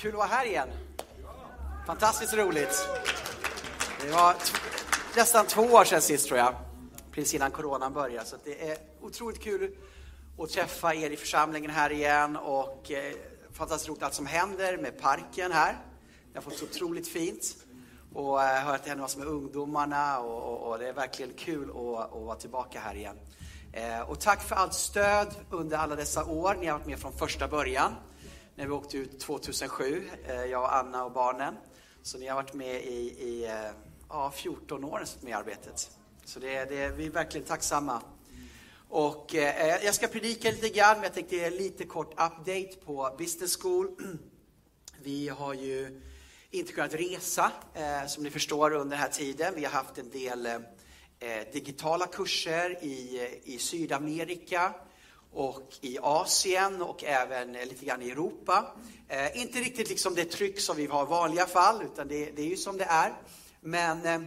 Kul att vara här igen. Fantastiskt roligt. Det var nästan två år sedan sist tror jag, precis innan coronan började. Så det är otroligt kul att träffa er i församlingen här igen och eh, fantastiskt roligt allt som händer med parken här. Det har fått så otroligt fint och eh, hört att det händer massor med ungdomarna och, och, och, det är verkligen kul att, att vara tillbaka här igen. Eh, och tack för allt stöd under alla dessa år. Ni har varit med från första början när vi åkte ut 2007, eh, jag och Anna och barnen. Så ni har varit med i, i eh, ja, 14 år med i arbetet. Så det, det, vi är verkligen tacksamma. Och eh, eh, jag ska predika lite grann, men jag tänkte ge lite kort update på Business School. Vi har ju inte kunnat resa, eh, som ni förstår, under den här tiden. Vi har haft en del eh, digitala kurser i, i Sydamerika och i Asien och även eh, lite grann i Europa. Eh, inte riktigt liksom det tryck som vi har i vanliga fall, utan det, det är ju som det är. Men eh,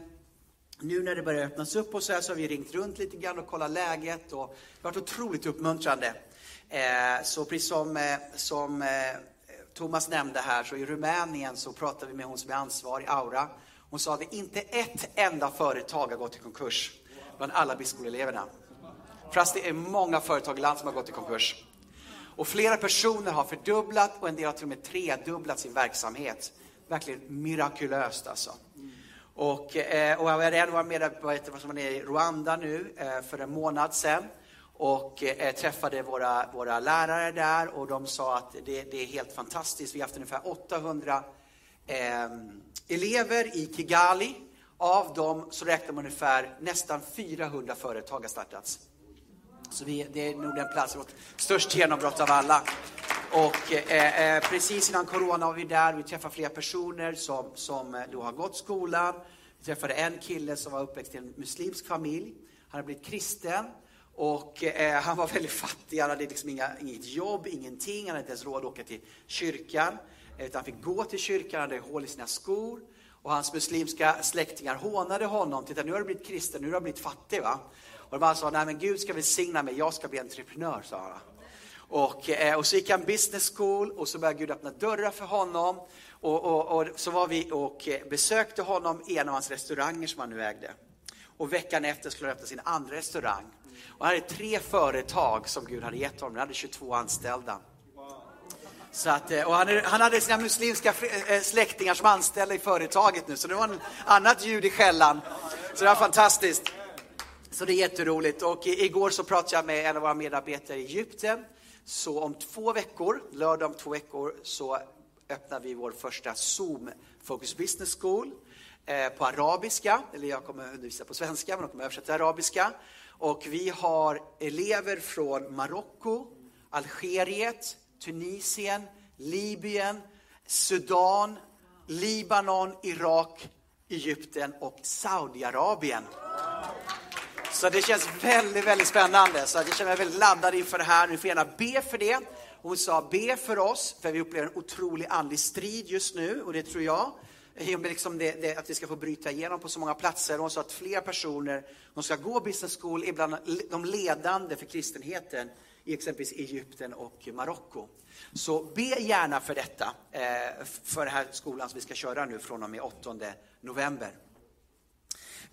nu när det börjar öppnas upp och så här så har vi ringt runt lite grann och kollat läget och det har varit otroligt uppmuntrande. Eh, så precis som, eh, som eh, Thomas nämnde här, så i Rumänien så pratade vi med hon som är ansvarig, Aura. Hon sa att inte ett enda företag har gått i konkurs bland alla biskoleeleverna. Fast det är många företag i land som har gått i konkurs. Och flera personer har fördubblat och en del har till och med tredubblat sin verksamhet. Verkligen mirakulöst alltså. Och, eh, och jag var en av våra medarbetare som var nere i Rwanda nu eh, för en månad sedan och eh, träffade våra, våra lärare där och de sa att det, det är helt fantastiskt. Vi har haft ungefär 800 eh, elever i Kigali. Av dem så räknar man ungefär nästan 400 företag har startats. Så vi, det är nog den plats vårt störst genombrott av alla. Och eh, eh, precis innan corona var vi där, vi träffade flera personer som, som eh, då har gått skolan. Vi träffade en kille som var uppväxt i en muslimsk familj. Han har blivit kristen och eh, han var väldigt fattig, han hade liksom inga, inget jobb, ingenting, han hade inte ens råd att åka till kyrkan. Utan han fick gå till kyrkan, han hade hål i sina skor. Och hans muslimska släktingar hånade honom. Titta, nu har du blivit kristen, nu har du blivit fattig. Va? Och de sa, nej men Gud ska välsigna mig, jag ska bli entreprenör, sa han. Och, eh, och så gick han business school och så började Gud öppna dörrar för honom. Och, och, och, så var vi och eh, besökte honom i en av hans restauranger som han nu ägde. Och veckan efter skulle han öppna sin andra restaurang. Och han hade tre företag som Gud hade gett honom. Han hade 22 anställda. Så att, eh, och han, han hade sina muslimska släktingar som anställda i företaget nu, så det var en annat ljud i skällan. Så det var fantastiskt. Så det är jätteroligt. Och igår så pratade jag med en av våra medarbetare i Egypten. Så om två veckor, lördag om två veckor, så öppnar vi vår första Zoom Focus Business School eh, på arabiska. Eller jag kommer undervisa på svenska, men de kommer översätta till arabiska. Och vi har elever från Marocko, Algeriet, Tunisien, Libyen, Sudan, Libanon, Irak, Egypten och Saudiarabien. Så det känns väldigt, väldigt spännande. Så jag känner mig väldigt laddad inför det här. Ni får gärna be för det. Hon sa be för oss, för vi upplever en otrolig andlig strid just nu och det tror jag. I och med liksom det, det, att vi ska få bryta igenom på så många platser. Hon sa att fler personer som ska gå business school är bland de ledande för kristenheten i exempelvis Egypten och Marocko. Så be gärna för detta, eh, för den här skolan som vi ska köra nu från och med 8 november.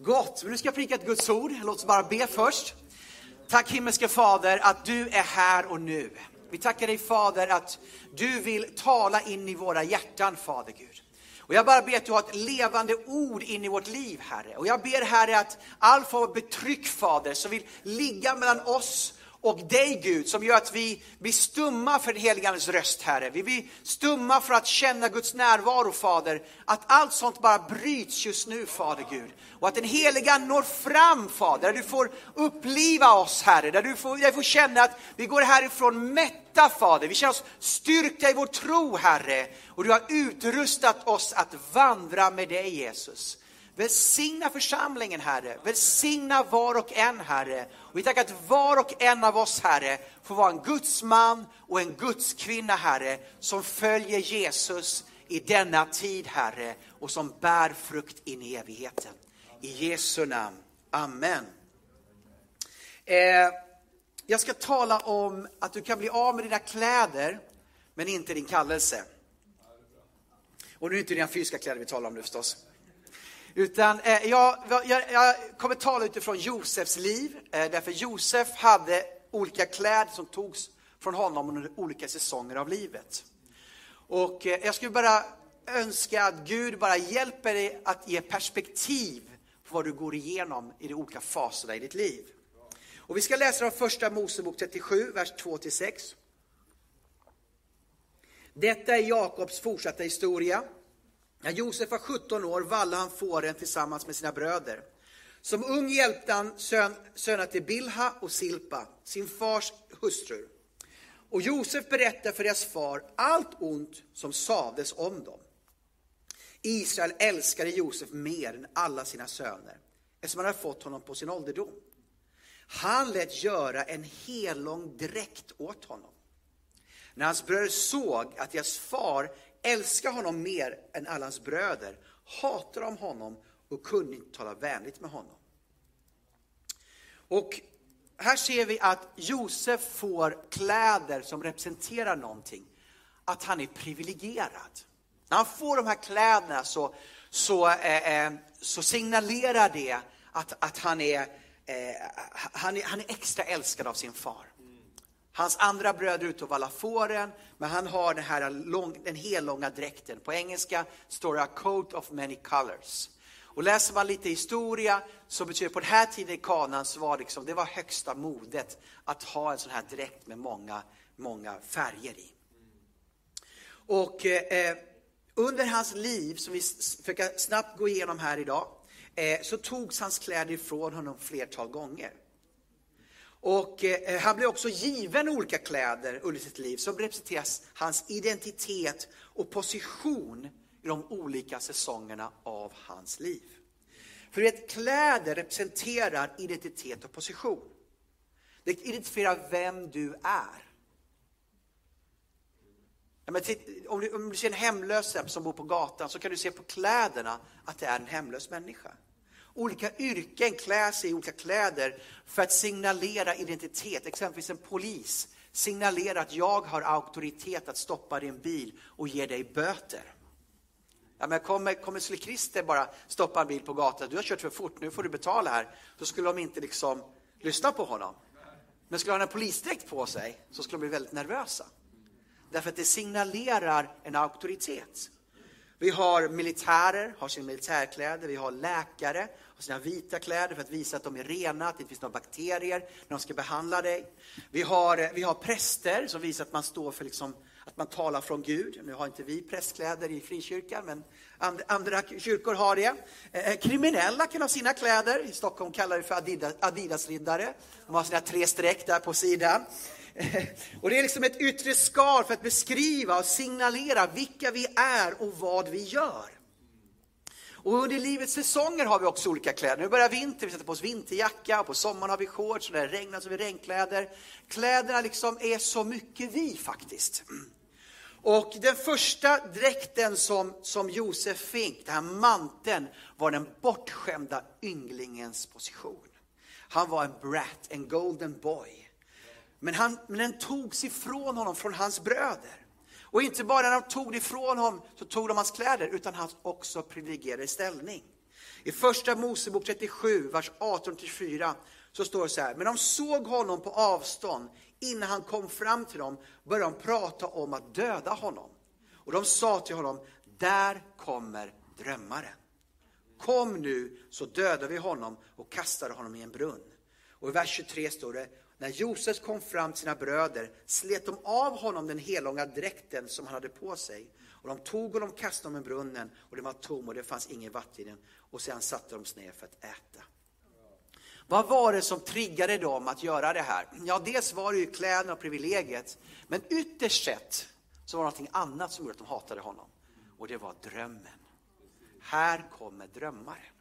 Gott, men nu ska jag prika ett Guds ord. Låt oss bara be först. Tack himmelske Fader att du är här och nu. Vi tackar dig Fader att du vill tala in i våra hjärtan Fader Gud. Och jag bara ber att du har ett levande ord in i vårt liv Herre. Och jag ber Herre att all form av betryck Fader som vill ligga mellan oss och dig Gud som gör att vi blir stumma för den helige Andes röst Herre. Vi blir stumma för att känna Guds närvaro Fader. Att allt sånt bara bryts just nu Fader Gud. Och att den heliga når fram Fader, där du får uppliva oss Herre. Där du får, där får känna att vi går härifrån mätta Fader. Vi känner oss styrkta i vår tro Herre. Och du har utrustat oss att vandra med dig Jesus. Välsigna församlingen, Herre. Välsigna var och en, Herre. Och vi tackar att var och en av oss, Herre, får vara en Guds man och en Guds kvinna, Herre, som följer Jesus i denna tid, Herre, och som bär frukt in i evigheten. I Jesu namn. Amen. Eh, jag ska tala om att du kan bli av med dina kläder, men inte din kallelse. Och nu är det inte dina fysiska kläder vi talar om nu förstås. Utan eh, jag, jag, jag, kommer tala utifrån Josefs liv, eh, därför Josef hade olika kläder som togs från honom under olika säsonger av livet. Och eh, jag skulle bara önska att Gud bara hjälper dig att ge perspektiv på vad du går igenom i de olika faserna i ditt liv. Och vi ska läsa den första Mosebok 37, vers 2-6. Detta är Jakobs fortsatta historia. När Josef var 17 år vallade han fåren tillsammans med sina bröder. Som ung hjälpte han sön, söner till Bilha och Silpa, sin fars hustrur. Och Josef berättade för deras far allt ont som sades om dem. Israel älskade Josef mer än alla sina söner, eftersom han hade fått honom på sin ålderdom. Han lät göra en hellång dräkt åt honom. När hans bröder såg att deras far älskade honom mer än alla hans bröder hatade om honom och kunde inte tala vänligt med honom. Och här ser vi att Josef får kläder som representerar någonting. Att han är privilegierad. När han får de här kläderna så, så, eh, eh så signalerar det att, att han, är, eh, han, är, han är extra älskad av sin far. Hans andra bröder är ute och vallar fåren, men han har den här lång, den hellånga dräkten. På engelska står det a coat of many colors. Och läser man lite historia så betyder det på den här tiden i Kanaan så var det, liksom, det var högsta modet att ha en sån här dräkt med många, många färger i. Och eh, under hans liv, som vi försöker snabbt gå igenom här idag, eh, så togs hans kläder ifrån honom flertal gånger. Och eh, eh, han blev också given olika kläder under sitt liv som representerar hans identitet och position i de olika säsongerna av hans liv. För vet, kläder representerar identitet och position. Det identifierar vem du är. Ja, men om, du, om du ser en hemlös som bor på gatan så kan du se på kläderna att det är en hemlös människa. Olika yrken klär sig i olika kläder för att signalera identitet. Exempelvis en polis signalerar att jag har auktoritet att stoppa din bil och ge dig böter. Ja, men kommer, kommer Christer bara stoppa en bil på gatan, du har kört för fort, nu får du betala här. Så skulle de inte liksom lyssna på honom. Men skulle han ha en polisdräkt på sig så skulle de bli väldigt nervösa. Därför att det signalerar en auktoritet. Vi har militärer, har sina militärkläder, vi har läkare, har sina vita kläder för att visa att de är rena, att det inte finns några bakterier när de ska behandla dig. Vi har, eh, vi har präster som visar att man står för liksom, att man talar från Gud. Nu har inte vi prästkläder i frikyrkan, men andra, andra kyrkor har det. Eh, eh, kriminella kan ha sina kläder, i Stockholm kallar vi för Adidas, Adidas-riddare. De har sina tre streck där på sidan. Och det är liksom ett yttre skal för att beskriva och signalera vilka vi är och vad vi gör. Och under livets säsonger har vi också olika kläder. Nu börjar vinter, vi sätter på oss vinterjacka, och på sommaren har vi shorts, och när det regnar så har vi regnkläder. Kläderna liksom är så mycket vi faktiskt. Och den första dräkten som, som Josef fick, den här manteln, var den bortskämda ynglingens position. Han var en brat, en golden boy. Men, han, men den togs ifrån honom, från hans bröder. Och inte bara när de tog det ifrån honom, så tog de hans kläder, utan hans också privilegierade ställning. I första Mosebok 37, vers 18-24, så står det så här, men de såg honom på avstånd. Innan han kom fram till dem började de prata om att döda honom. Och de sa till honom, där kommer drömmaren. Kom nu så dödar vi honom och kastar honom i en brunn. Och i vers 23 står det, när Josef kom fram till sina bröder slet de av honom den helånga dräkten som han hade på sig. Och de tog och kastade honom i brunnen och den var tom och det fanns ingen vatten i den. Och sedan satte de sig ner för att äta. Vad var det som triggade dem att göra det här? Ja, dels var det ju kläderna och privilegiet, men ytterst sett så var det någonting annat som gjorde att de hatade honom. Och det var drömmen. Här kommer drömmaren.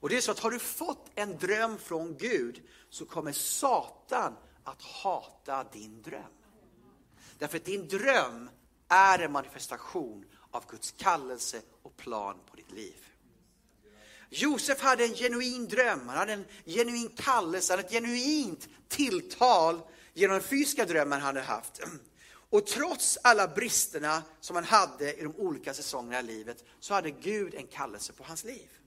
Och det är så att har du fått en dröm från Gud så kommer Satan att hata din dröm. Därför att din dröm är en manifestation av Guds kallelse och plan på ditt liv. Josef hade en genuin dröm, han hade en genuin kallelse, han hade ett genuint tilltal genom den fysiska drömmen han hade haft. Och trots alla bristerna som han hade i de olika säsongerna i livet så hade Gud en kallelse på hans liv.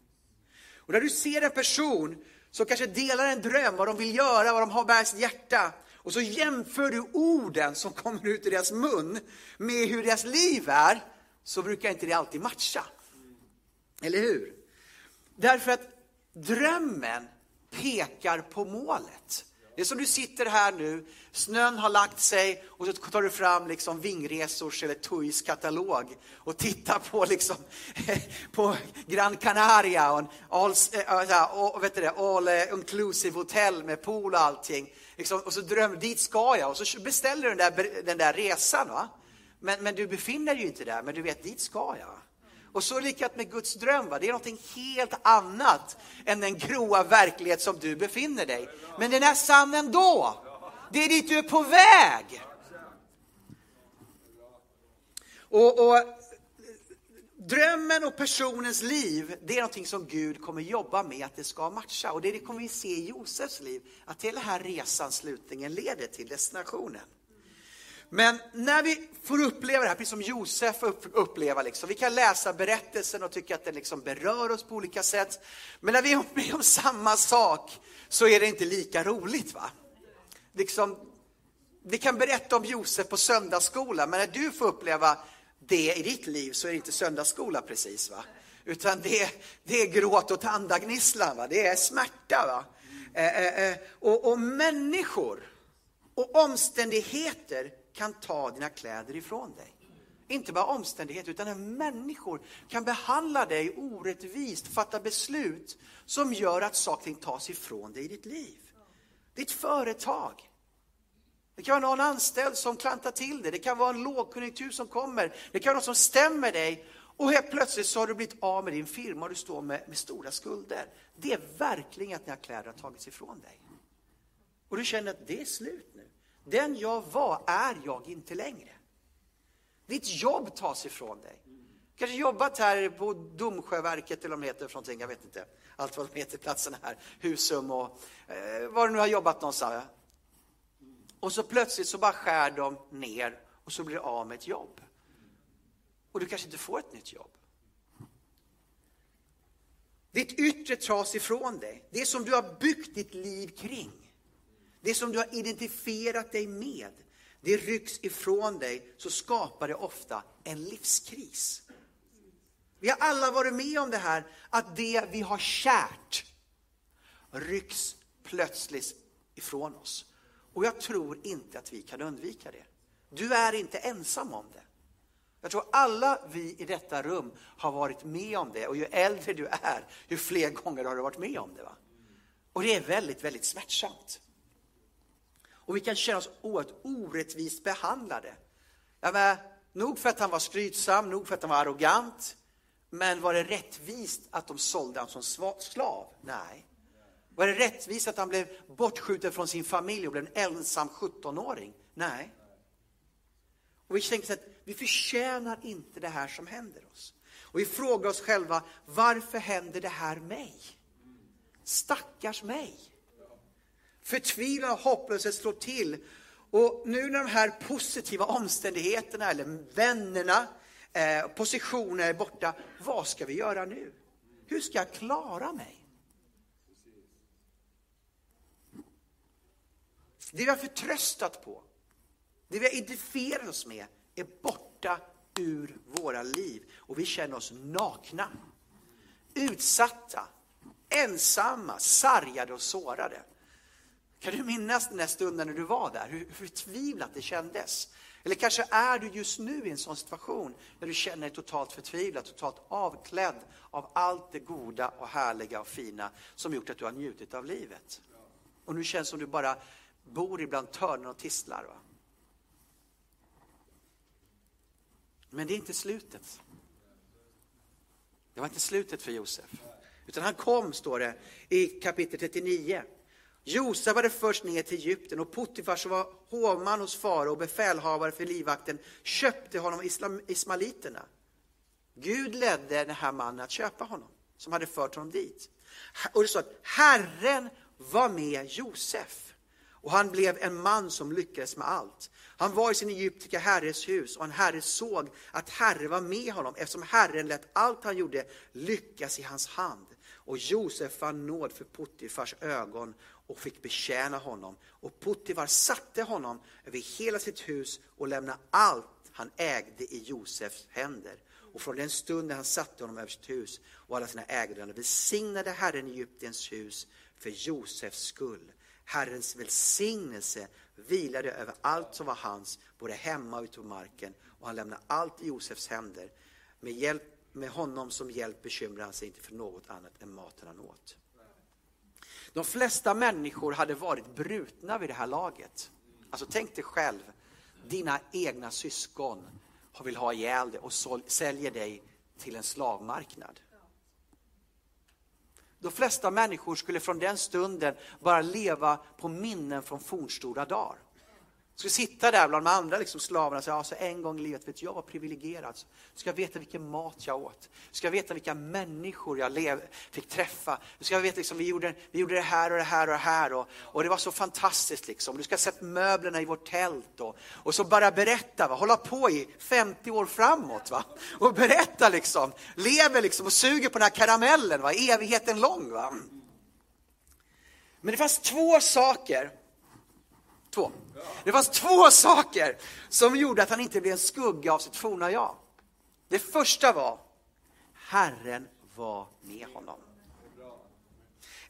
Och när du ser en person som kanske delar en dröm, vad de vill göra, vad de har bär sitt hjärta. Och så jämför du orden som kommer ut ur deras mun med hur deras liv är, så brukar inte det alltid matcha. Eller hur? Därför att drömmen pekar på målet. Det är som du sitter här nu, snön har lagt sig och så tar du fram liksom Vingresors eller TUIs katalog och tittar på, liksom, på Gran Canaria och en all, äh, vet du det, all eh, inclusive hotell med pool och allting. Liksom, och så drömmer dit ska jag och så beställer du den där, den där resan. Va? Men, men du befinner dig ju inte där, men du vet dit ska jag. Och så likadant med Guds dröm, va? det är någonting helt annat än den gråa verklighet som du befinner dig. Men den är sann ändå. Det är dit du är på väg. Och, och Drömmen och personens liv, det är någonting som Gud kommer jobba med att det ska matcha. Och det kommer vi se i Josefs liv, att hela den här resan slutligen leder till destinationen. Men när vi får uppleva det här, precis som Josef får uppleva, liksom, vi kan läsa berättelsen och tycka att den liksom berör oss på olika sätt. Men när vi är med om samma sak så är det inte lika roligt. va? Liksom, vi kan berätta om Josef på söndagsskola, men när du får uppleva det i ditt liv så är det inte söndagsskola precis. va? Utan det, det är gråt och tandagnisslan, va? det är smärta. Va? Eh, eh, eh och, och människor och omständigheter kan ta dina kläder ifrån dig. Inte bara omständigheter, utan när människor kan behandla dig orättvist, fatta beslut som gör att saker och ting tas ifrån dig i ditt liv. Ditt företag. Det kan vara någon anställd som klantar till det, det kan vara en lågkonjunktur som kommer, det kan vara någon som stämmer dig och helt plötsligt så har du blivit av med din firma och du står med, med stora skulder. Det är verkligen att dina kläder har tagits ifrån dig. Och du känner att det är slut. Den jag var är jag inte längre. Ditt jobb tas ifrån dig. Kanske jobbat här på Domsjöverket eller vad de heter för någonting, jag vet inte. Allt vad de heter, platserna här. Husum och eh, var du nu har jobbat någonstans. Och så plötsligt så bara skär de ner och så blir du av med ett jobb. Och du kanske inte får ett nytt jobb. Ditt yttre tas ifrån dig. Det som du har byggt ditt liv kring. Det som du har identifierat dig med, det rycks ifrån dig så skapar det ofta en livskris. Vi har alla varit med om det här, att det vi har kärt rycks plötsligt ifrån oss. Och jag tror inte att vi kan undvika det. Du är inte ensam om det. Jag tror alla vi i detta rum har varit med om det och ju äldre du är, ju fler gånger har du varit med om det. Va? Och det är väldigt, väldigt smärtsamt. Och vi kan känna oss oerhört orättvist behandlade. Ja, men, nog för att han var skrytsam, nog för att han var arrogant. Men var det rättvist att de sålde honom som slav? Nej. Var det rättvist att han blev bortskjuten från sin familj och blev en ensam 17-åring? Nej. Och vi tänker att vi förtjänar inte det här som händer oss. Och vi frågar oss själva, varför händer det här mig? Stackars mig. Förtvivlan och hopplöshet slår till. Och nu när de här positiva omständigheterna, eller vännerna, eh, positioner är borta, vad ska vi göra nu? Hur ska jag klara mig? Det vi har förtröstat på, det vi har identifierat oss med, är borta ur våra liv. Och vi känner oss nakna, utsatta, ensamma, sargade och sårade. Kan du minnas den där stunden när du var där, hur förtvivlat det kändes? Eller kanske är du just nu i en sån situation när du känner dig totalt förtvivlad, totalt avklädd av allt det goda och härliga och fina som gjort att du har njutit av livet. Och nu känns det som du bara bor ibland törnen och tistlar. Va? Men det är inte slutet. Det var inte slutet för Josef. Utan han kom, står det i kapitel 39. Josef var det först ner till Egypten och Potifar som var hovman hos farao och befälhavare för livvakten köpte honom islam, ismaliterna. Gud ledde den här mannen att köpa honom, som hade fört honom dit. Och det står att Herren var med Josef och han blev en man som lyckades med allt. Han var i sin egyptiska herres hus och en herre såg att Herren var med honom eftersom Herren lät allt han gjorde lyckas i hans hand. Och Josef fann nåd för Puttifars ögon och fick betjäna honom. Och Puttifar satte honom över hela sitt hus och lämnade allt han ägde i Josefs händer. Och från den stunden han satte honom över sitt hus och alla sina ägodelar välsignade Herren Egyptens hus för Josefs skull. Herrens välsignelse vilade över allt som var hans, både hemma och ute på marken, och han lämnade allt i Josefs händer. Med, hjälp, med honom som hjälp bekymrade han sig inte för något annat än maten han åt. De flesta människor hade varit brutna vid det här laget. Alltså tänk dig själv, dina egna syskon vill ha ihjäl dig och säljer dig till en slavmarknad. De flesta människor skulle från den stunden bara leva på minnen från fornstora dagar. Ska sitta där bland de andra liksom slavarna och säga, alltså en gång i livet, vet jag var privilegierad. Ska jag veta vilken mat jag åt. Ska jag veta vilka människor jag lev, fick träffa. Ska jag veta, liksom, vi, gjorde, vi gjorde det här och det här och det här. Och, och det var så fantastiskt. Liksom. Du ska ha sett möblerna i vårt tält. Och, och så bara berätta, va? hålla på i 50 år framåt. Va? Och berätta liksom. Lever liksom och suger på den här karamellen, va? evigheten lång. Va? Men det fanns två saker Två. Det fanns två saker som gjorde att han inte blev en skugga av sitt forna jag. Det första var, Herren var med honom.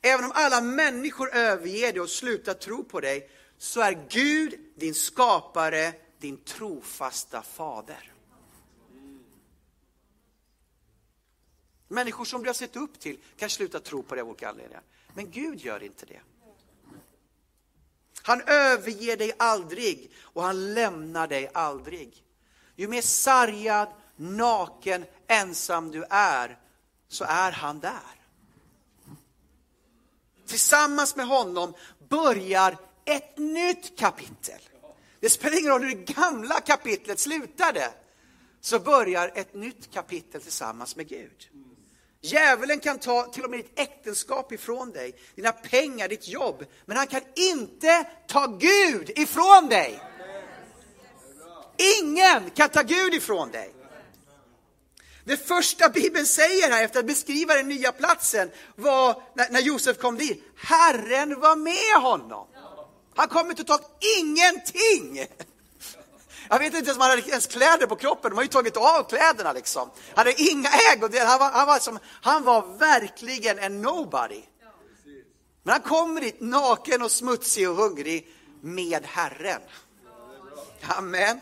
Även om alla människor överger dig och slutar tro på dig, så är Gud din skapare, din trofasta fader. Människor som du har sett upp till kan sluta tro på dig av olika anledningar. Men Gud gör inte det. Han överger dig aldrig och han lämnar dig aldrig. Ju mer sargad, naken, ensam du är, så är han där. Tillsammans med honom börjar ett nytt kapitel. Det spelar ingen roll hur det gamla kapitlet slutade, så börjar ett nytt kapitel tillsammans med Gud. Djävulen kan ta till och med ditt äktenskap ifrån dig, dina pengar, ditt jobb. Men han kan inte ta Gud ifrån dig. Ingen kan ta Gud ifrån dig. Det första Bibeln säger här efter att beskriva den nya platsen var när, Josef kom dit. Herren var med honom. Han kom inte totalt ta ingenting. Jag vet inte ens om han hade ens kläder på kroppen, de har ju tagit av kläderna liksom. Han hade inga ägodelar, han var, han, var som, han var verkligen en nobody. Men han kommer dit naken och smutsig och hungrig med Herren. Amen.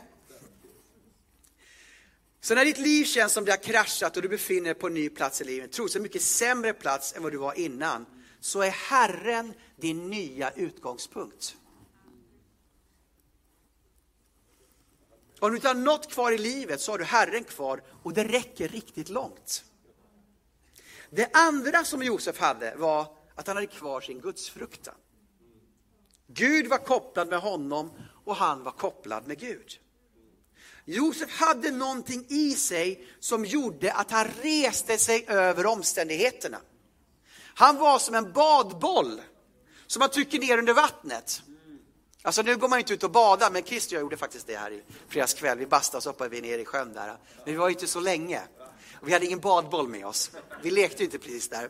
Så när ditt liv känns som det har kraschat och du befinner dig på en ny plats i livet, troligtvis en mycket sämre plats än vad du var innan, så är Herren din nya utgångspunkt. Om du inte har något kvar i livet så har du Herren kvar och det räcker riktigt långt. Det andra som Josef hade var att han hade kvar sin gudsfruktan. Gud var kopplad med honom och han var kopplad med Gud. Josef hade någonting i sig som gjorde att han reste sig över omständigheterna. Han var som en badboll som man trycker ner under vattnet. Alltså nu går man inte ut och badar, men Christer och jag gjorde faktiskt det här i fredags kväll. Vi bastade och så hoppade vi ner i sjön där. Men vi var inte så länge. Och vi hade ingen badboll med oss. Vi lekte inte precis där.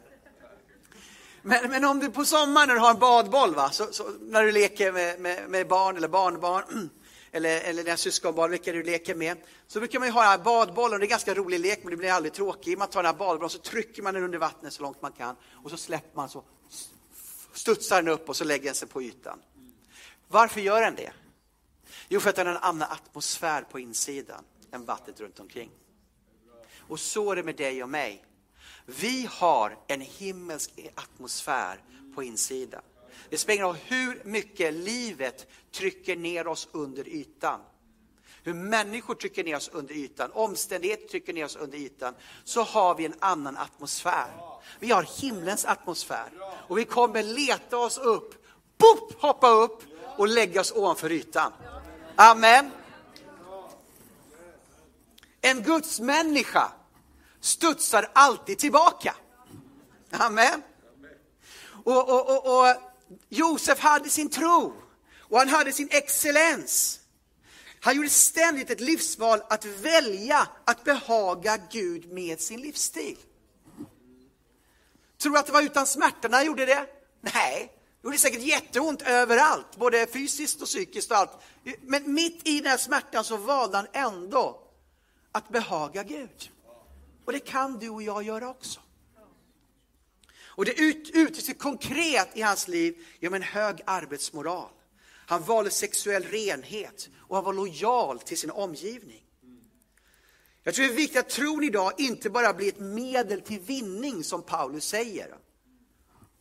Men, men om du på sommaren när du har en badboll, va? Så, så när du leker med, med, med, barn eller barnbarn, eller, eller dina syskonbarn, vilka du leker med, så brukar man ju ha badbollen. Det är en ganska rolig lek, men det blir aldrig tråkig. Man tar den här badbollen, så trycker man den under vattnet så långt man kan, och så släpper man, så studsar den upp och så lägger den sig på ytan. Varför gör den det? Jo, för att den har en annan atmosfär på insidan än vattnet runt omkring. Och så är det med dig och mig. Vi har en himmelsk atmosfär på insidan. Det spelar ingen roll hur mycket livet trycker ner oss under ytan. Hur människor trycker ner oss under ytan, omständigheter trycker ner oss under ytan, så har vi en annan atmosfär. Vi har himlens atmosfär och vi kommer leta oss upp, boop, hoppa upp och lägga oss ovanför ytan. Amen. En Guds människa studsar alltid tillbaka. Amen. Och, och, och, och, Josef hade sin tro. Och han hade sin excellens. Han gjorde ständigt ett livsval att välja att behaga Gud med sin livsstil. Tror du att det var utan smärta när han gjorde det? Nej, gjorde säkert jätteont överallt, både fysiskt och psykiskt och allt. Men mitt i den här smärtan så valde han ändå att behaga Gud. Och det kan du och jag göra också. Och det uttrycks ut, konkret i hans liv genom en hög arbetsmoral. Han valde sexuell renhet och han var lojal till sin omgivning. Jag tror det är viktigt att tron idag inte bara blir ett medel till vinning som Paulus säger.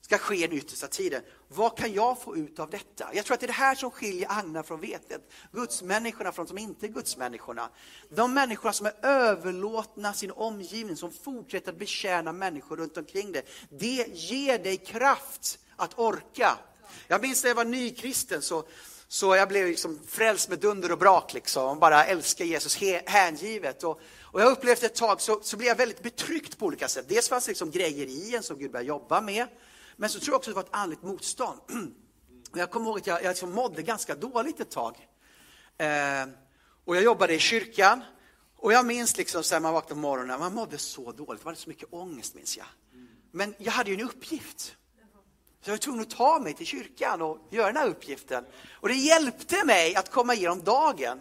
Ska ske i den yttersta tiden. Vad kan jag få ut av detta? Jag tror att det är det här som skiljer agnar från vetet. Gudsmänniskorna från de som inte är gudsmänniskorna. De människorna som är överlåtna sin omgivning, som fortsätter att betjäna människor runt omkring det. Det ger dig kraft att orka. Jag minns när jag var nykristen så, så jag blev liksom frälst med dunder och brak liksom, bara älskar Jesus hängivet. Och, och jag upplevde ett tag så, så blev jag väldigt betryckt på olika sätt. Dels fanns det liksom grejer i en som Gud började jobba med. Men så tror jag också att det var ett andligt motstånd. Jag kommer ihåg att jag, jag liksom mådde ganska dåligt ett tag. Eh, och jag jobbade i kyrkan. Och jag minns liksom så här, man vaknade på morgonen, man mådde så dåligt, det var så mycket ångest minns jag. Men jag hade ju en uppgift. Så jag var tvungen att ta mig till kyrkan och göra den här uppgiften. Och det hjälpte mig att komma igenom dagen.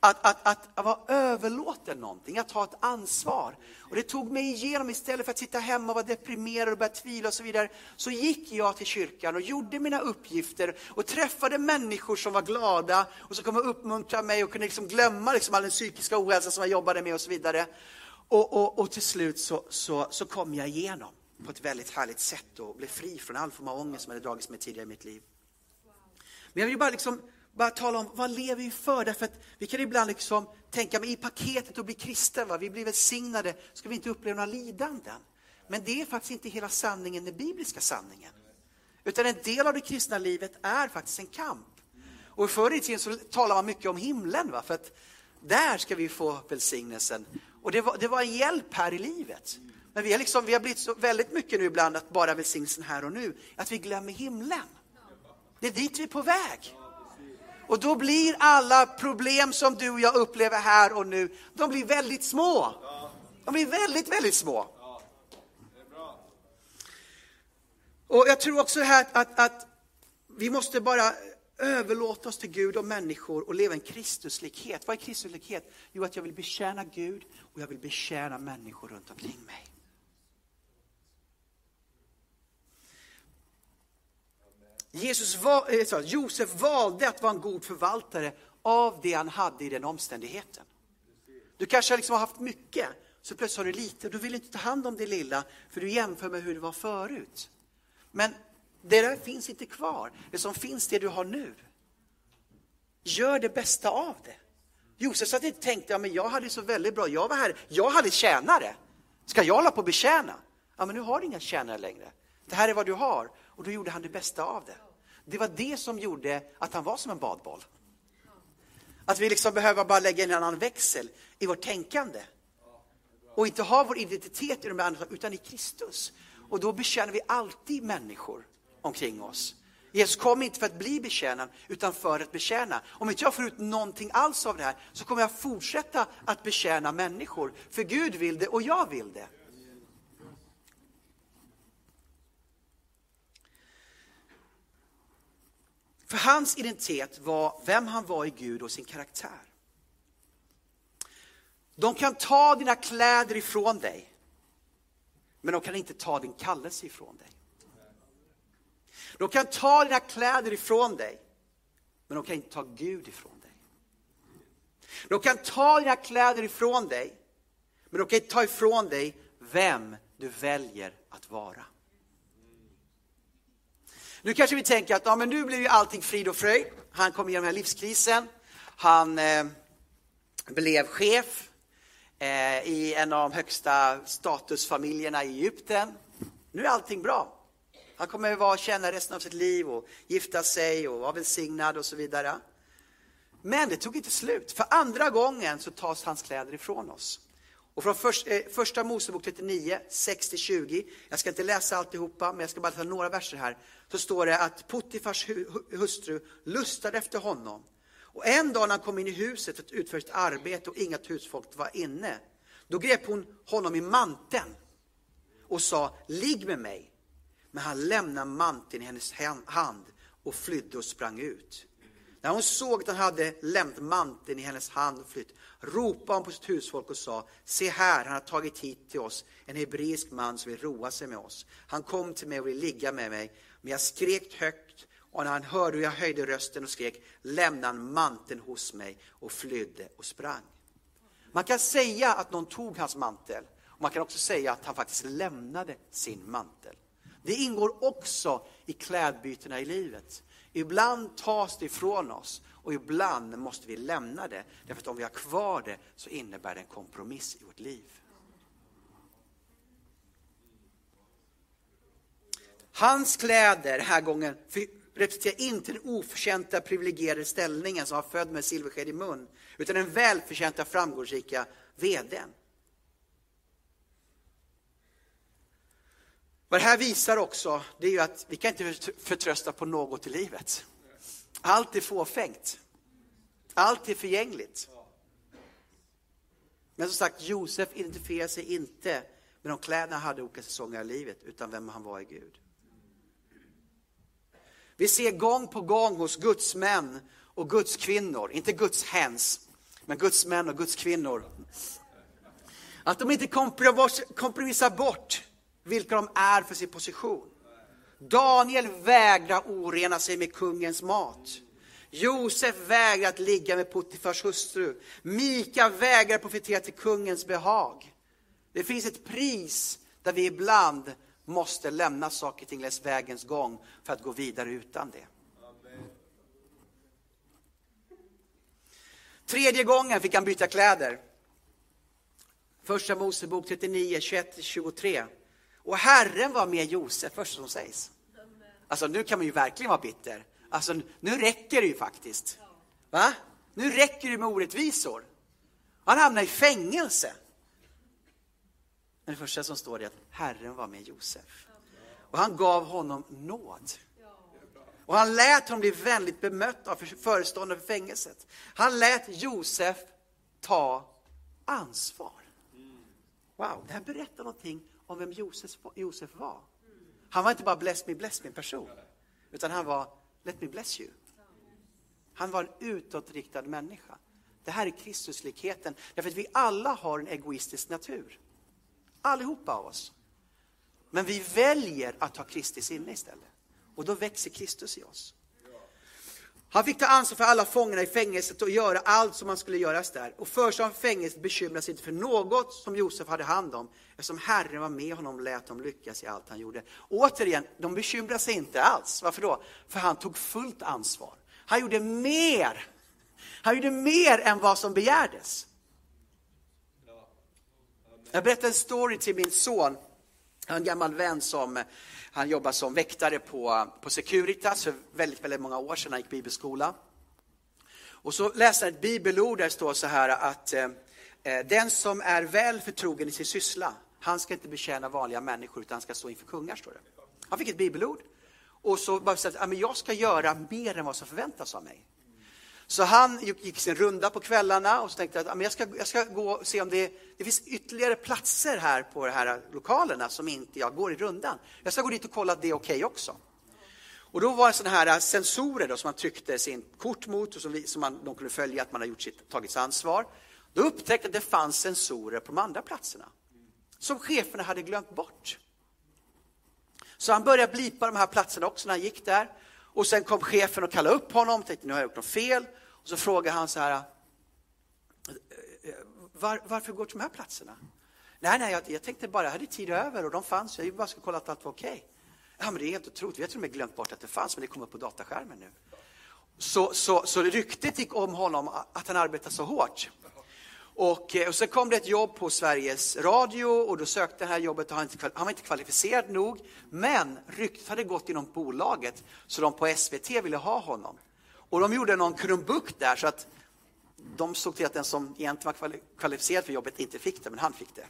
Att, att, att, att vara överlåten någonting, att ta ett ansvar. Och det tog mig igenom, istället för att sitta hemma och vara deprimerad och börja tvivla och så vidare, så gick jag till kyrkan och gjorde mina uppgifter och träffade människor som var glada och som kunde uppmuntra mig och kunde liksom glömma liksom all den psykiska ohälsa som jag jobbade med och så vidare. Och, och, och till slut så, så, så kom jag igenom på ett väldigt härligt sätt och blev fri från all form av ångest som hade dragits med tidigare i mitt liv. Men jag vill bara liksom bara tala om vad lever vi för? Därför att vi kan ibland liksom tänka, men i paketet att bli kristen, va? vi blir välsignade, ska vi inte uppleva några lidanden? Men det är faktiskt inte hela sanningen, den bibliska sanningen. Utan en del av det kristna livet är faktiskt en kamp. Och förr i tiden så talade man mycket om himlen, va? för att där ska vi få välsignelsen. Och det var, det var en hjälp här i livet. Men vi har, liksom, vi har blivit så väldigt mycket nu ibland att bara välsignelsen här och nu, att vi glömmer himlen. Det är dit vi är på väg. Och då blir alla problem som du och jag upplever här och nu, de blir väldigt små. De blir väldigt, väldigt små. Och jag tror också här att, att, att vi måste bara överlåta oss till Gud och människor och leva en Kristuslikhet. Vad är Kristuslikhet? Jo, att jag vill betjäna Gud och jag vill betjäna människor runt omkring mig. Jesus var, eh, Josef valde att vara en god förvaltare av det han hade i den omständigheten. Du kanske liksom har haft mycket, så plötsligt har du lite och du vill inte ta hand om det lilla för du jämför med hur det var förut. Men det där finns inte kvar. Det som finns, det du har nu. Gör det bästa av det. Josef satt inte och tänkte, ja, men jag hade så väldigt bra, jag var här, jag hade tjänare. Ska jag hålla på och betjäna? Ja, men nu har du inga tjänare längre. Det här är vad du har. Och då gjorde han det bästa av det. Det var det som gjorde att han var som en badboll. Att vi liksom behöver bara lägga en annan växel i vårt tänkande. Och inte ha vår identitet i de andra, utan i Kristus. Och då betjänar vi alltid människor omkring oss. Jesus kom inte för att bli betjänad, utan för att betjäna. Om inte jag får ut någonting alls av det här, så kommer jag fortsätta att betjäna människor. För Gud vill det och jag vill det. För hans identitet var vem han var i Gud och sin karaktär. De kan ta dina kläder ifrån dig, men de kan inte ta din kallelse ifrån dig. De kan ta dina kläder ifrån dig, men de kan inte ta Gud ifrån dig. De kan ta dina kläder ifrån dig, men de kan inte ta ifrån dig vem du väljer att vara. Nu kanske vi tänker att ja, men nu blir ju allting frid och fröjd. Han kom igenom den här livskrisen. Han eh, blev chef eh, i en av de högsta statusfamiljerna i Egypten. Nu är allting bra. Han kommer att vara känna resten av sitt liv och gifta sig och vara välsignad och så vidare. Men det tog inte slut. För andra gången så tas hans kläder ifrån oss. Och från först, eh, första Mosebok 39, 6-20, jag ska inte läsa alltihopa, men jag ska bara ta några verser här, så står det att Puttifars hu, hustru lustade efter honom. Och en dag när han kom in i huset för att utföra sitt arbete och inget husfolk var inne, då grep hon honom i manteln och sa, ligg med mig. Men han lämnade manteln i hennes hand och flydde och sprang ut. När hon såg att han hade lämnat manteln i hennes hand och flytt, ropade hon på sitt husfolk och sa, se här, han har tagit hit till oss en hebreisk man som vill roa sig med oss. Han kom till mig och ville ligga med mig, men jag skrek högt och när han hörde hur jag höjde rösten och skrek, lämnade han manteln hos mig och flydde och sprang. Man kan säga att någon tog hans mantel, och man kan också säga att han faktiskt lämnade sin mantel. Det ingår också i klädbytena i livet. Ibland tas det ifrån oss och ibland måste vi lämna det. Därför att om vi har kvar det så innebär det en kompromiss i vårt liv. Hans kläder den här gången representerar inte den oförtjänta privilegierade ställningen som var född med silversked i mun, utan den välförtjänta framgångsrika vdn. Vad det här visar också, det är ju att vi kan inte förtrösta på något i livet. Allt är fåfängt. Allt är förgängligt. Men som sagt, Josef identifierar sig inte med de kläder han hade olika säsonger i livet, utan vem han var i Gud. Vi ser gång på gång hos Guds män och Guds kvinnor, inte Guds hens, men Guds män och Guds kvinnor, att de inte kompromissar bort vilka de är för sin position. Daniel vägrar orena sig med kungens mat. Josef vägrar att ligga med Puttifars hustru. Mika vägrar profetera till kungens behag. Det finns ett pris där vi ibland måste lämna saker och ting längs vägens gång för att gå vidare utan det. Tredje gången fick han byta kläder. Första Mosebok 39, 21-23. Och Herren var med Josef, först som sägs. Alltså nu kan man ju verkligen vara bitter. Alltså nu räcker det ju faktiskt. Va? Nu räcker det med orättvisor. Han hamnar i fängelse. Men det första som står är att Herren var med Josef. Och han gav honom nåd. Och han lät honom bli vänligt bemött av föreståndaren för fängelset. Han lät Josef ta ansvar. Wow, det här berättar någonting om vem Josef, Josef var. Han var inte bara bless me, bless me person, utan han var let me bless you. Han var en utåtriktad människa. Det här är Kristuslikheten, därför att vi alla har en egoistisk natur. Allihopa av oss. Men vi väljer att ha Kristus inne istället. Och då växer Kristus i oss. Han fick ta ansvar för alla fångarna i fängelset och göra allt som man skulle göras där. Och föreståndaren för fängelset bekymrade sig inte för något som Josef hade hand om, eftersom Herren var med honom och lät dem lyckas i allt han gjorde. återigen, de bekymrade sig inte alls. Varför då? För han tog fullt ansvar. Han gjorde mer. Han gjorde mer än vad som begärdes. Jag berättade en story till min son, en gammal vän som han jobbade som väktare på, på Securitas för väldigt, väldigt många år sedan. Han gick bibelskola. Och så läste han ett bibelord där det står så här att eh, eh, den som är väl förtrogen i sin syssla, han ska inte betjäna vanliga människor utan han ska stå inför kungar, står det. Han fick ett bibelord och så bara att jag ska göra mer än vad som förväntas av mig. Så han gick sin runda på kvällarna och så tänkte att jag ska, jag ska gå och se om det, det finns ytterligare platser här på de här lokalerna som inte jag går i rundan. Jag ska gå dit och kolla att det är okej okay också. Och då var det sådana här sensorer då, som man tryckte sin kort mot och som, som man, de kunde följa att man har gjort sitt, tagit sitt ansvar. Då upptäckte att det fanns sensorer på de andra platserna som cheferna hade glömt bort. Så han började blipa de här platserna också när han gick där. Och sen kom chefen och kallade upp honom, tänkte nu har jag gjort något fel. Och så frågade han så här, eh, eh, Var, varför går du till de här platserna? Nej, nej, jag, jag, tänkte bara, jag hade tid över och de fanns, jag bara skulle kolla att allt var okej. Okay. Ja, men det är helt otroligt, vi har till och med glömt bort att det fanns, men det kom upp på dataskärmen nu. Så, så, så ryktet gick om honom att han arbetade så hårt. Och, eh, och så kom det ett jobb på Sveriges Radio och då sökte det här jobbet och han, inte, han var inte kvalificerad nog. Men ryktet hade gått inom bolaget så de på SVT ville ha honom. Och de gjorde någon krumbukt där så att de såg till att den som egentligen var kvalificerad för jobbet inte fick det, men han fick det.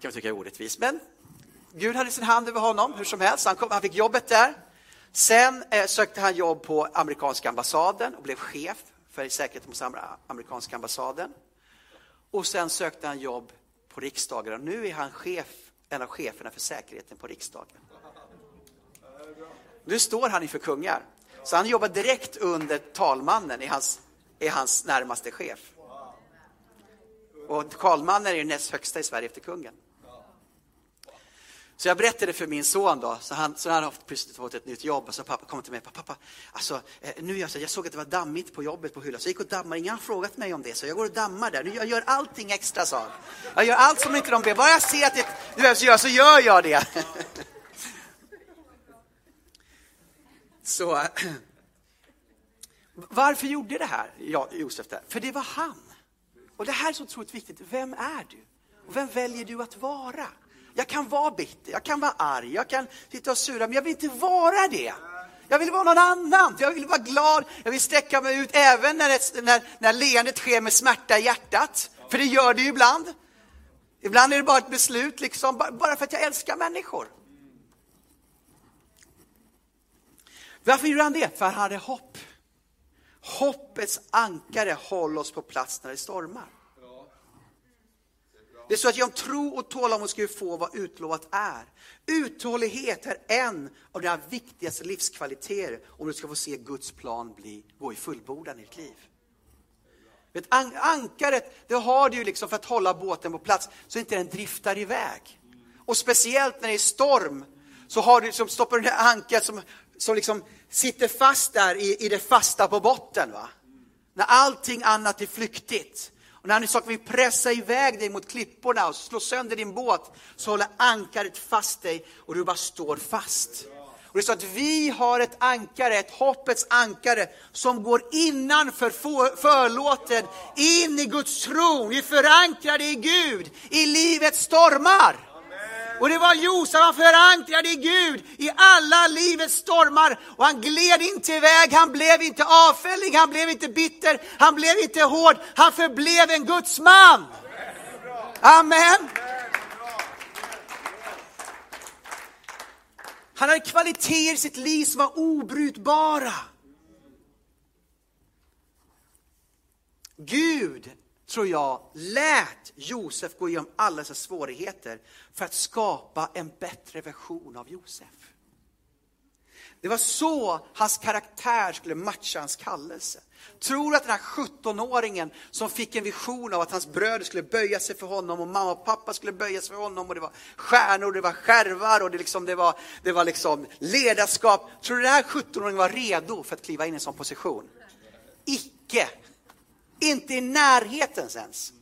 kan man tycka är orättvist, men Gud hade sin hand över honom hur som helst. Han, kom, han fick jobbet där. Sen eh, sökte han jobb på amerikanska ambassaden och blev chef för säkerheten hos amerikanska ambassaden. Och sen sökte han jobb på riksdagen och nu är han chef, en av cheferna för säkerheten på riksdagen. Nu står han inför kungar. Så han jobbar direkt under talmannen, är hans, är hans närmaste chef. Och talmannen är ju näst högsta i Sverige efter kungen. Så jag berättade för min son då, så han, så han har plötsligt fått ett nytt jobb och så pappa kom till mig, pappa, alltså, eh, nu jag, så, jag såg att det var dammigt på jobbet på hyllan, så jag gick och dammade, ingen har frågat mig om det, så jag går och dammar där, nu, jag gör allting extra, sa Jag gör allt som inte de ber, bara jag ser att det behövs göra så gör jag det. så, varför gjorde det här ja, Josef? Det? För det var han. Och det här är så otroligt viktigt, vem är du? Och vem väljer du att vara? Jag kan vara bitter, jag kan vara arg, jag kan sitta och sura, men jag vill inte vara det. Jag vill vara någon annan, jag vill vara glad, jag vill sträcka mig ut även när, det, när, när leendet sker med smärta i hjärtat. För det gör det ju ibland. Ibland är det bara ett beslut, liksom, bara för att jag älskar människor. Varför gjorde han det? För han hade hopp. Hoppets ankare håller oss på plats när det stormar. Det är så att genom tro och tålamod ska vi få vad utlovat är. Uthållighet är en av dina viktigaste livskvaliteter om du ska få se Guds plan bli, gå i fullbordan i ditt liv. Vet, an ankaret, det har du ju liksom för att hålla båten på plats så inte den driftar iväg. Och speciellt när det är storm så har du, liksom, stoppar du det ankaret som, som liksom sitter fast där i, i det fasta på botten. Va? När allting annat är flyktigt. Och när han vill pressa iväg dig mot klipporna och slå sönder din båt, så håller ankaret fast dig och du bara står fast. Och det är så att vi har ett ankare, ett hoppets ankare, som går innanför förlåten, in i Guds tron. Vi är förankrade i Gud, i livets stormar. Och det var Josef, han förankrade i Gud i alla livets stormar. Och han gled inte iväg, han blev inte avfällig, han blev inte bitter, han blev inte hård. Han förblev en Guds man. Amen. Han hade kvaliteter i sitt liv som var obrutbara. Gud tror jag, lät Josef gå igenom alla dessa svårigheter för att skapa en bättre version av Josef. Det var så hans karaktär skulle matcha hans kallelse. Tror du att den här 17-åringen som fick en vision av att hans bröder skulle böja sig för honom och mamma och pappa skulle böja sig för honom och det var stjärnor, det var skärvar och det, liksom, det var, det var liksom ledarskap. Tror du den här 17-åringen var redo för att kliva in i en sån position? Icke! Inte i närheten ens.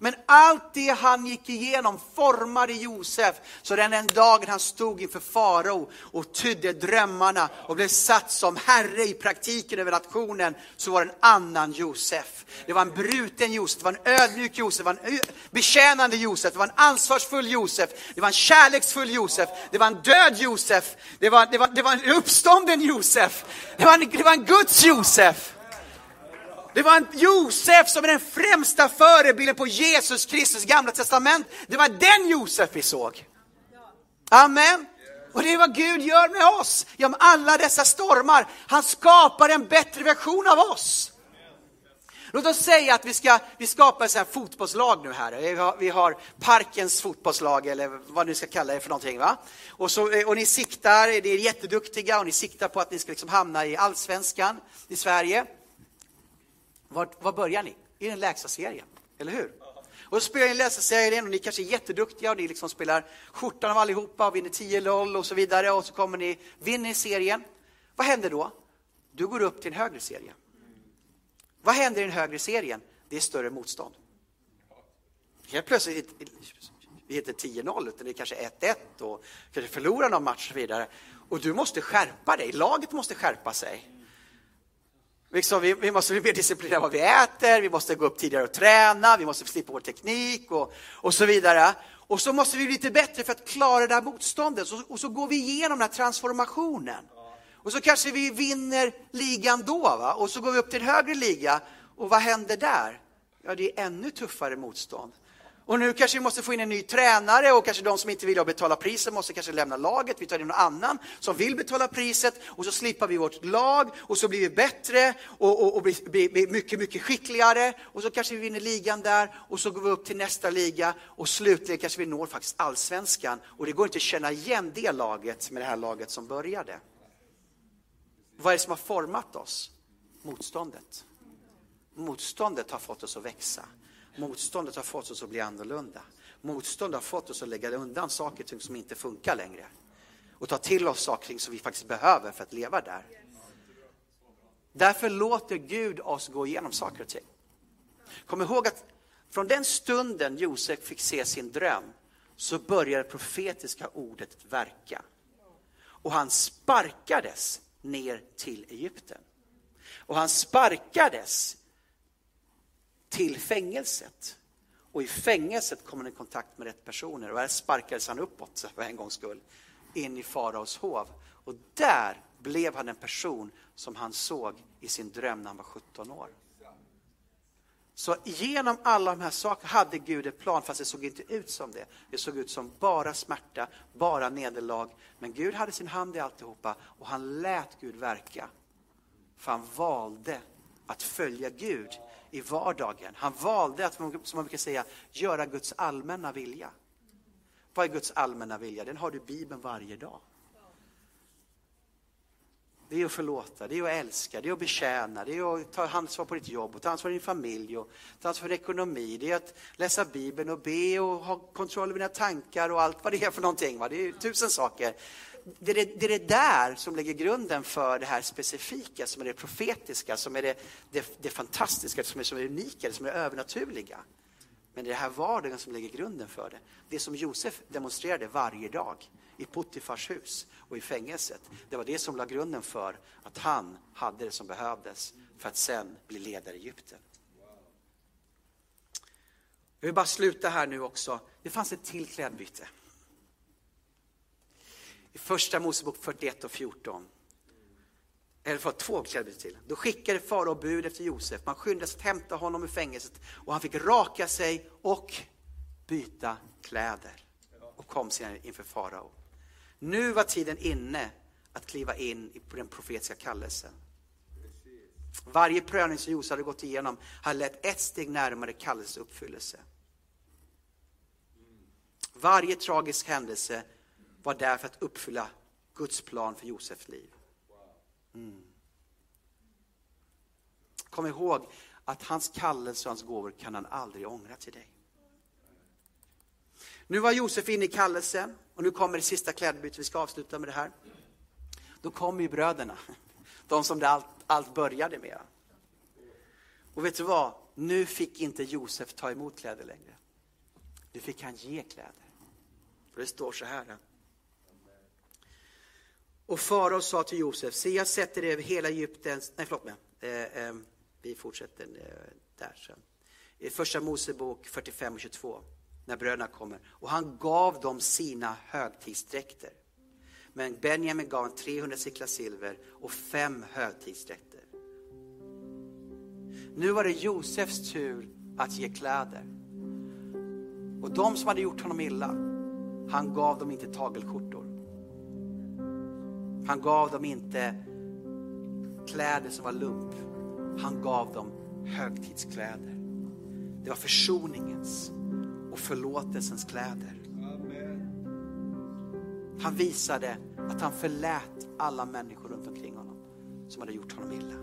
Men allt det han gick igenom formade Josef, så den en dagen han stod inför farao och tydde drömmarna och blev satt som herre i praktiken över nationen, så var det en annan Josef. Det var en bruten Josef, det var en ödmjuk Josef, det var en betjänande Josef, det var en ansvarsfull Josef, det var en kärleksfull Josef, det var en död Josef, det var, det var, det var en uppstånden Josef, det var en, det var en Guds Josef. Det var en Josef som är den främsta förebilden på Jesus Kristus gamla testament. Det var den Josef vi såg. Amen. Och det är vad Gud gör med oss genom alla dessa stormar. Han skapar en bättre version av oss. Låt oss säga att vi ska vi skapar ett fotbollslag nu här. Vi har, vi har, Parkens fotbollslag eller vad ni ska kalla det för någonting. Va? Och, så, och ni siktar, ni är jätteduktiga och ni siktar på att ni ska liksom hamna i allsvenskan i Sverige. Var, var börjar ni? I den lägsta serien, eller hur? Och så spelar ni lägsta serien och ni kanske är jätteduktiga och ni liksom spelar skjortan av allihopa och vinner 10-0 och så vidare och så kommer ni, vinner serien. Vad händer då? Du går upp till en högre serie. Vad händer i den högre serien? Det är större motstånd. Helt plötsligt, vi heter 10-0, utan det är kanske 1-1 och kanske förlorar någon match och så vidare. Och du måste skärpa dig, laget måste skärpa sig. Liksom, vi, vi, måste bli mer disciplinerade vad vi äter, vi måste gå upp tidigare och träna, vi måste slippa vår teknik och, och så vidare. Och så måste vi bli lite bättre för att klara det här motståndet. Och, och så går vi igenom den här transformationen. Och så kanske vi vinner ligan då, va? och så går vi upp till en högre liga. Och vad händer där? Ja, det är ännu tuffare motstånd. Och nu kanske vi måste få in en ny tränare och kanske de som inte vill betala priset måste kanske lämna laget. Vi tar in någon annan som vill betala priset och så slipper vi vårt lag och så blir vi bättre och, och, och blir, blir, blir, mycket, mycket skickligare. Och så kanske vi vinner ligan där och så går vi upp till nästa liga och slutligen kanske vi når faktiskt allsvenskan. Och det går inte att känna igen det laget med det här laget som började. Vad är det som har format oss? Motståndet. Motståndet har fått oss att växa. Motståndet har fått oss att bli annorlunda. Motståndet har fått oss att lägga undan saker som inte funkar längre. Och ta till oss saker som vi faktiskt behöver för att leva där. Därför låter Gud oss gå igenom saker och ting. Kom ihåg att från den stunden Josef fick se sin dröm så började det profetiska ordet verka. Och han sparkades ner till Egypten. Och han sparkades till fängelset. Och i fängelset kom han i kontakt med rätt personer och här sparkades han uppåt för en gångs skull in i faraos hov. Och där blev han en person som han såg i sin dröm när han var 17 år. Så genom alla de här sakerna hade Gud en plan, fast det såg inte ut som det. Det såg ut som bara smärta, bara nederlag. Men Gud hade sin hand i alltihopa och han lät Gud verka. För han valde att följa Gud i vardagen. Han valde att, som man brukar säga, göra Guds allmänna vilja. Vad är Guds allmänna vilja? Den har du i Bibeln varje dag. Det är att förlåta, det är att älska, det är att betjäna, det är att ta ansvar på ditt jobb, och ta ansvar för din familj och ta ansvar för ekonomi. Det är att läsa Bibeln och be och ha kontroll över dina tankar och allt vad det är för någonting. Va? Det är tusen saker det, är det, är det där som lägger grunden för det här specifika, som är det profetiska, som är det, det, det fantastiska, som är, som är det unika, som är det övernaturliga. Men det är det här vardagen som lägger grunden för det. Det som Josef demonstrerade varje dag i Puttifars hus och i fängelset, det var det som la grunden för att han hade det som behövdes för att sen bli ledare i Egypten. Jag vill bara sluta här nu också. Det fanns ett till klädbyte. I första Mosebok 41 och 14. Eller för två kläder till. Då skickade farao bud efter Josef. Man skyndade sig att hämta honom ur fängelset och han fick raka sig och byta kläder och kom sedan inför farao. Nu var tiden inne att kliva in på den profetiska kallelsen. Varje prövning som Josef hade gått igenom hade lett ett steg närmare kallelsens uppfyllelse. Varje tragisk händelse var där för att uppfylla Guds plan för Josefs liv. Mm. Kom ihåg att hans kallelse och hans gåvor kan han aldrig ångra till dig. Nu var Josef inne i kallelsen och nu kommer det sista klädbytet, vi ska avsluta med det här. Då kommer ju bröderna, de som det allt, allt började med. Och vet du vad? Nu fick inte Josef ta emot kläder längre. Nu fick han ge kläder. För det står så här. Och farao sa till Josef, se jag sätter dig över hela Egyptens, nej förlåt mig, eh, eh, vi fortsätter eh, där sen. I första Mosebok 45 och 22, när bröderna kommer. Och han gav dem sina högtidsdräkter. Men Benjamin gav 300 siklar silver och fem högtidsdräkter. Nu var det Josefs tur att ge kläder. Och de som hade gjort honom illa, han gav dem inte tagelskjortor. Han gav dem inte kläder som var lump. Han gav dem högtidskläder. Det var försoningens och förlåtelsens kläder. Han visade att han förlät alla människor runt omkring honom som hade gjort honom illa.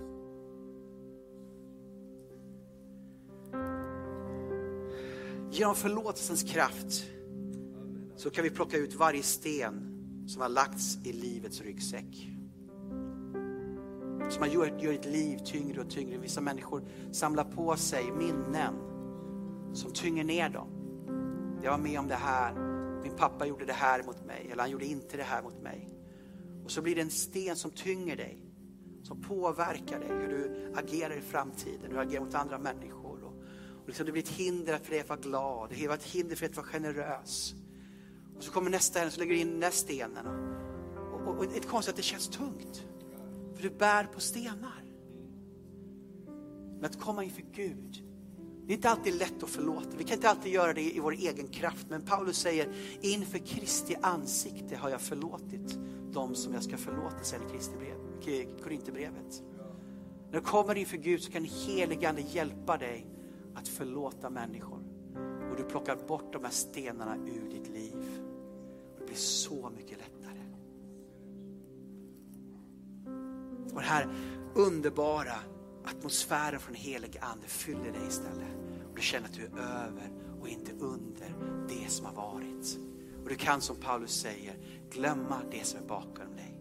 Genom förlåtelsens kraft så kan vi plocka ut varje sten som har lagts i livets ryggsäck. Som har gjort, gjort ditt liv tyngre och tyngre. Vissa människor samlar på sig minnen som tynger ner dem. Jag var med om det här, min pappa gjorde det här mot mig, eller han gjorde inte det här mot mig. Och så blir det en sten som tynger dig, som påverkar dig, hur du agerar i framtiden, hur du agerar mot andra människor. Och, och liksom det blir ett hinder för dig att vara glad, det blir ett hinder för dig att vara generös. Och så kommer nästa en så lägger du in nästa stenen. Och, och, och ett konstigt att det känns tungt. För du bär på stenar. Men att komma inför Gud, det är inte alltid lätt att förlåta. Vi kan inte alltid göra det i vår egen kraft. Men Paulus säger, inför Kristi ansikte har jag förlåtit de som jag ska förlåta, säger Korinthierbrevet. När du kommer inför Gud så kan heligande hjälpa dig att förlåta människor. Och du plockar bort de här stenarna ur ditt liv. Det blir så mycket lättare. Och den här underbara atmosfären från helige ande fyller dig istället. Och du känner att du är över och inte under det som har varit. Och du kan som Paulus säger glömma det som är bakom dig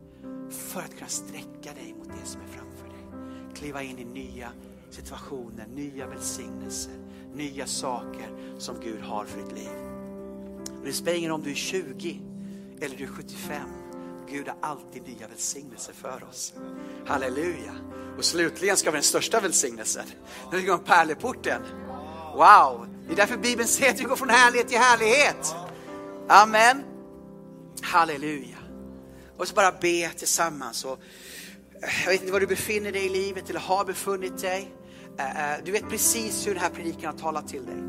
för att kunna sträcka dig mot det som är framför dig. Kliva in i nya situationer, nya välsignelser, nya saker som Gud har för ditt liv. Och det spelar ingen roll om du är 20 eller du är 75. Gud har alltid nya välsignelser för oss. Halleluja. Och slutligen ska vi den största välsignelsen. När vi går om pärleporten. Wow, det är därför Bibeln säger att vi går från härlighet till härlighet. Amen. Halleluja. Och så bara be tillsammans. Och eh, jag vet inte var du befinner dig i livet eller har befunnit dig. Eh, eh, du vet precis hur den här predikan har talat till dig.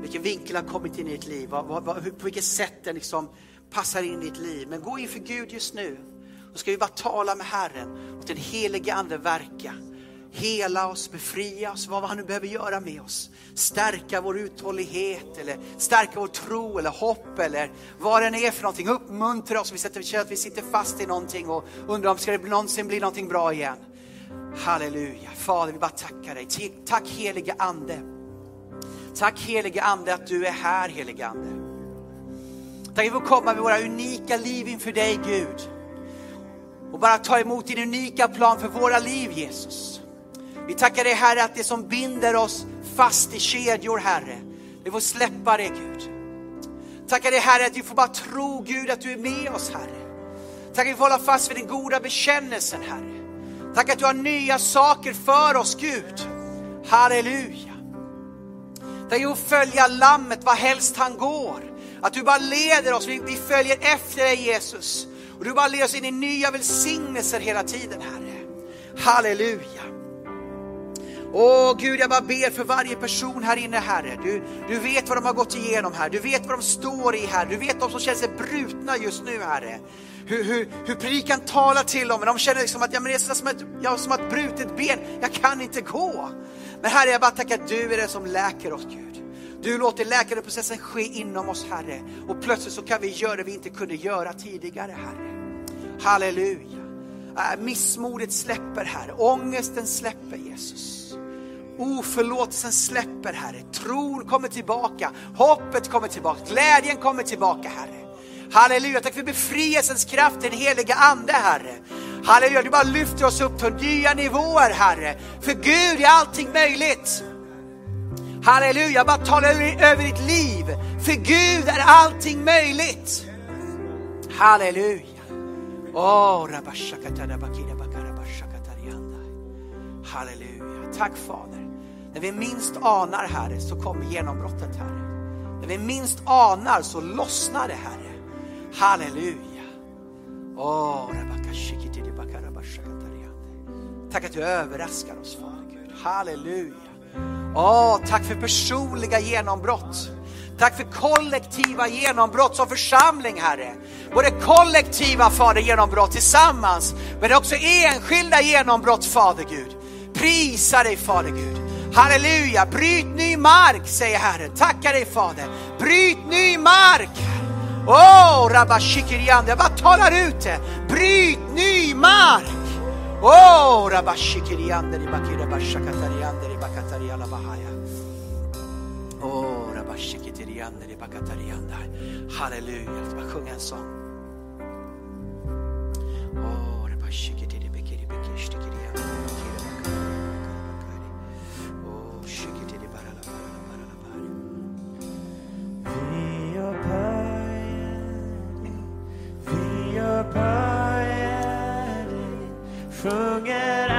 Vilken vinkel har kommit in i ditt liv, på vilket sätt den liksom passar in i ditt liv. Men gå inför Gud just nu. Då ska vi bara tala med Herren och den helige Ande verka. Hela oss, befria oss, vad han nu behöver göra med oss. Stärka vår uthållighet eller stärka vår tro eller hopp eller vad det än är för någonting. Uppmuntra oss, vi känner att vi sitter fast i någonting och undrar om det någonsin bli någonting bra igen. Halleluja. Fader, vi bara tackar dig. Tack helige Ande. Tack helige Ande att du är här helige Ande. Tack att vi får komma med våra unika liv inför dig Gud. Och bara ta emot din unika plan för våra liv Jesus. Vi tackar dig Herre att det som binder oss fast i kedjor Herre, vi får släppa det Gud. Tackar dig Herre att vi får bara tro Gud att du är med oss Herre. Tack att vi får hålla fast vid den goda bekännelsen Herre. Tack att du har nya saker för oss Gud. Halleluja. Tack att vi får följa lammet var helst han går. Att du bara leder oss, vi, vi följer efter dig Jesus. Och du bara leder oss in i nya välsignelser hela tiden Herre. Halleluja. Åh Gud, jag bara ber för varje person här inne Herre. Du, du vet vad de har gått igenom här. Du vet vad de står i här. Du vet de som känner sig brutna just nu Herre hur, hur, hur predikan talar till dem. Men de känner liksom att ja, men det är som ett, ja, som ett brutet ben, jag kan inte gå. Men Herre, jag bara tackar att du är den som läker oss Gud. Du låter läkandeprocessen ske inom oss Herre. Och plötsligt så kan vi göra det vi inte kunde göra tidigare Herre. Halleluja. Äh, missmodet släpper Herre, ångesten släpper Jesus. Oförlåtelsen släpper Herre, tron kommer tillbaka, hoppet kommer tillbaka, glädjen kommer tillbaka Herre. Halleluja, tack för befrielsens kraft, den heliga Ande Herre. Halleluja, du bara lyfter oss upp till nya nivåer Herre. För Gud är allting möjligt. Halleluja, bara tala över ditt liv. För Gud är allting möjligt. Halleluja. Oh, Halleluja. Tack Fader. När vi minst anar Herre så kommer genombrottet Herre. När vi minst anar så lossnar det Herre. Halleluja. Oh, tack att du överraskar oss Fader Gud. Halleluja. Oh, tack för personliga genombrott. Tack för kollektiva genombrott som församling Herre. Både kollektiva Fader genombrott tillsammans men också enskilda genombrott Fader Gud. Prisa dig Fader Gud. Halleluja, bryt ny mark säger Herren. Tackar dig Fader. Bryt ny mark. Åh, oh, Rabashikiriande, jag bara talar ut det. Bryt ny mark. Åh, oh, Rabashikiriande, Ribakira Bashakatariande, Ribakatari Alabahaya. Åh, oh, Rabashikiriande, Ribakatariande. Halleluja, jag ska bara sjunga en sång. Åh, Rabashikiri, Bekiri, Bekishtikiriande, Bekiri, Bakari, Åh, Shikiri, Barala, 흥해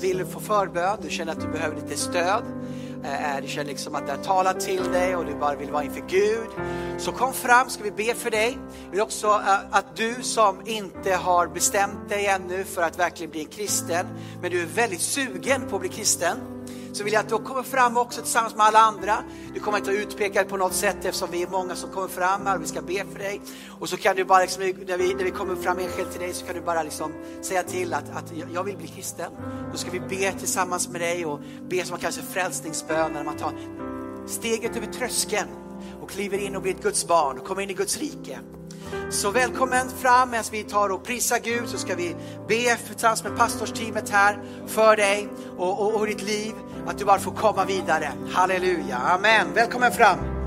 vill få förbön, du känner att du behöver lite stöd, eh, eh, du känner liksom att det har talat till dig och du bara vill vara inför Gud, så kom fram ska vi be för dig. Jag vill också eh, att du som inte har bestämt dig ännu för att verkligen bli en kristen, men du är väldigt sugen på att bli kristen, så vill jag att du kommer fram också tillsammans med alla andra. Du kommer inte att utpekad på något sätt eftersom vi är många som kommer fram här och vi ska be för dig. Och så kan du bara, liksom, när, vi, när vi kommer fram enskilt till dig, så kan du bara liksom säga till att, att jag vill bli kristen. Då ska vi be tillsammans med dig och be som man kallar frälsningsbön, när man tar steget över tröskeln och kliver in och blir ett Guds barn och kommer in i Guds rike. Så välkommen fram medan vi tar och prisar Gud så ska vi be tillsammans med pastorsteamet här för dig och, och, och ditt liv. Att du bara får komma vidare. Halleluja, amen. Välkommen fram.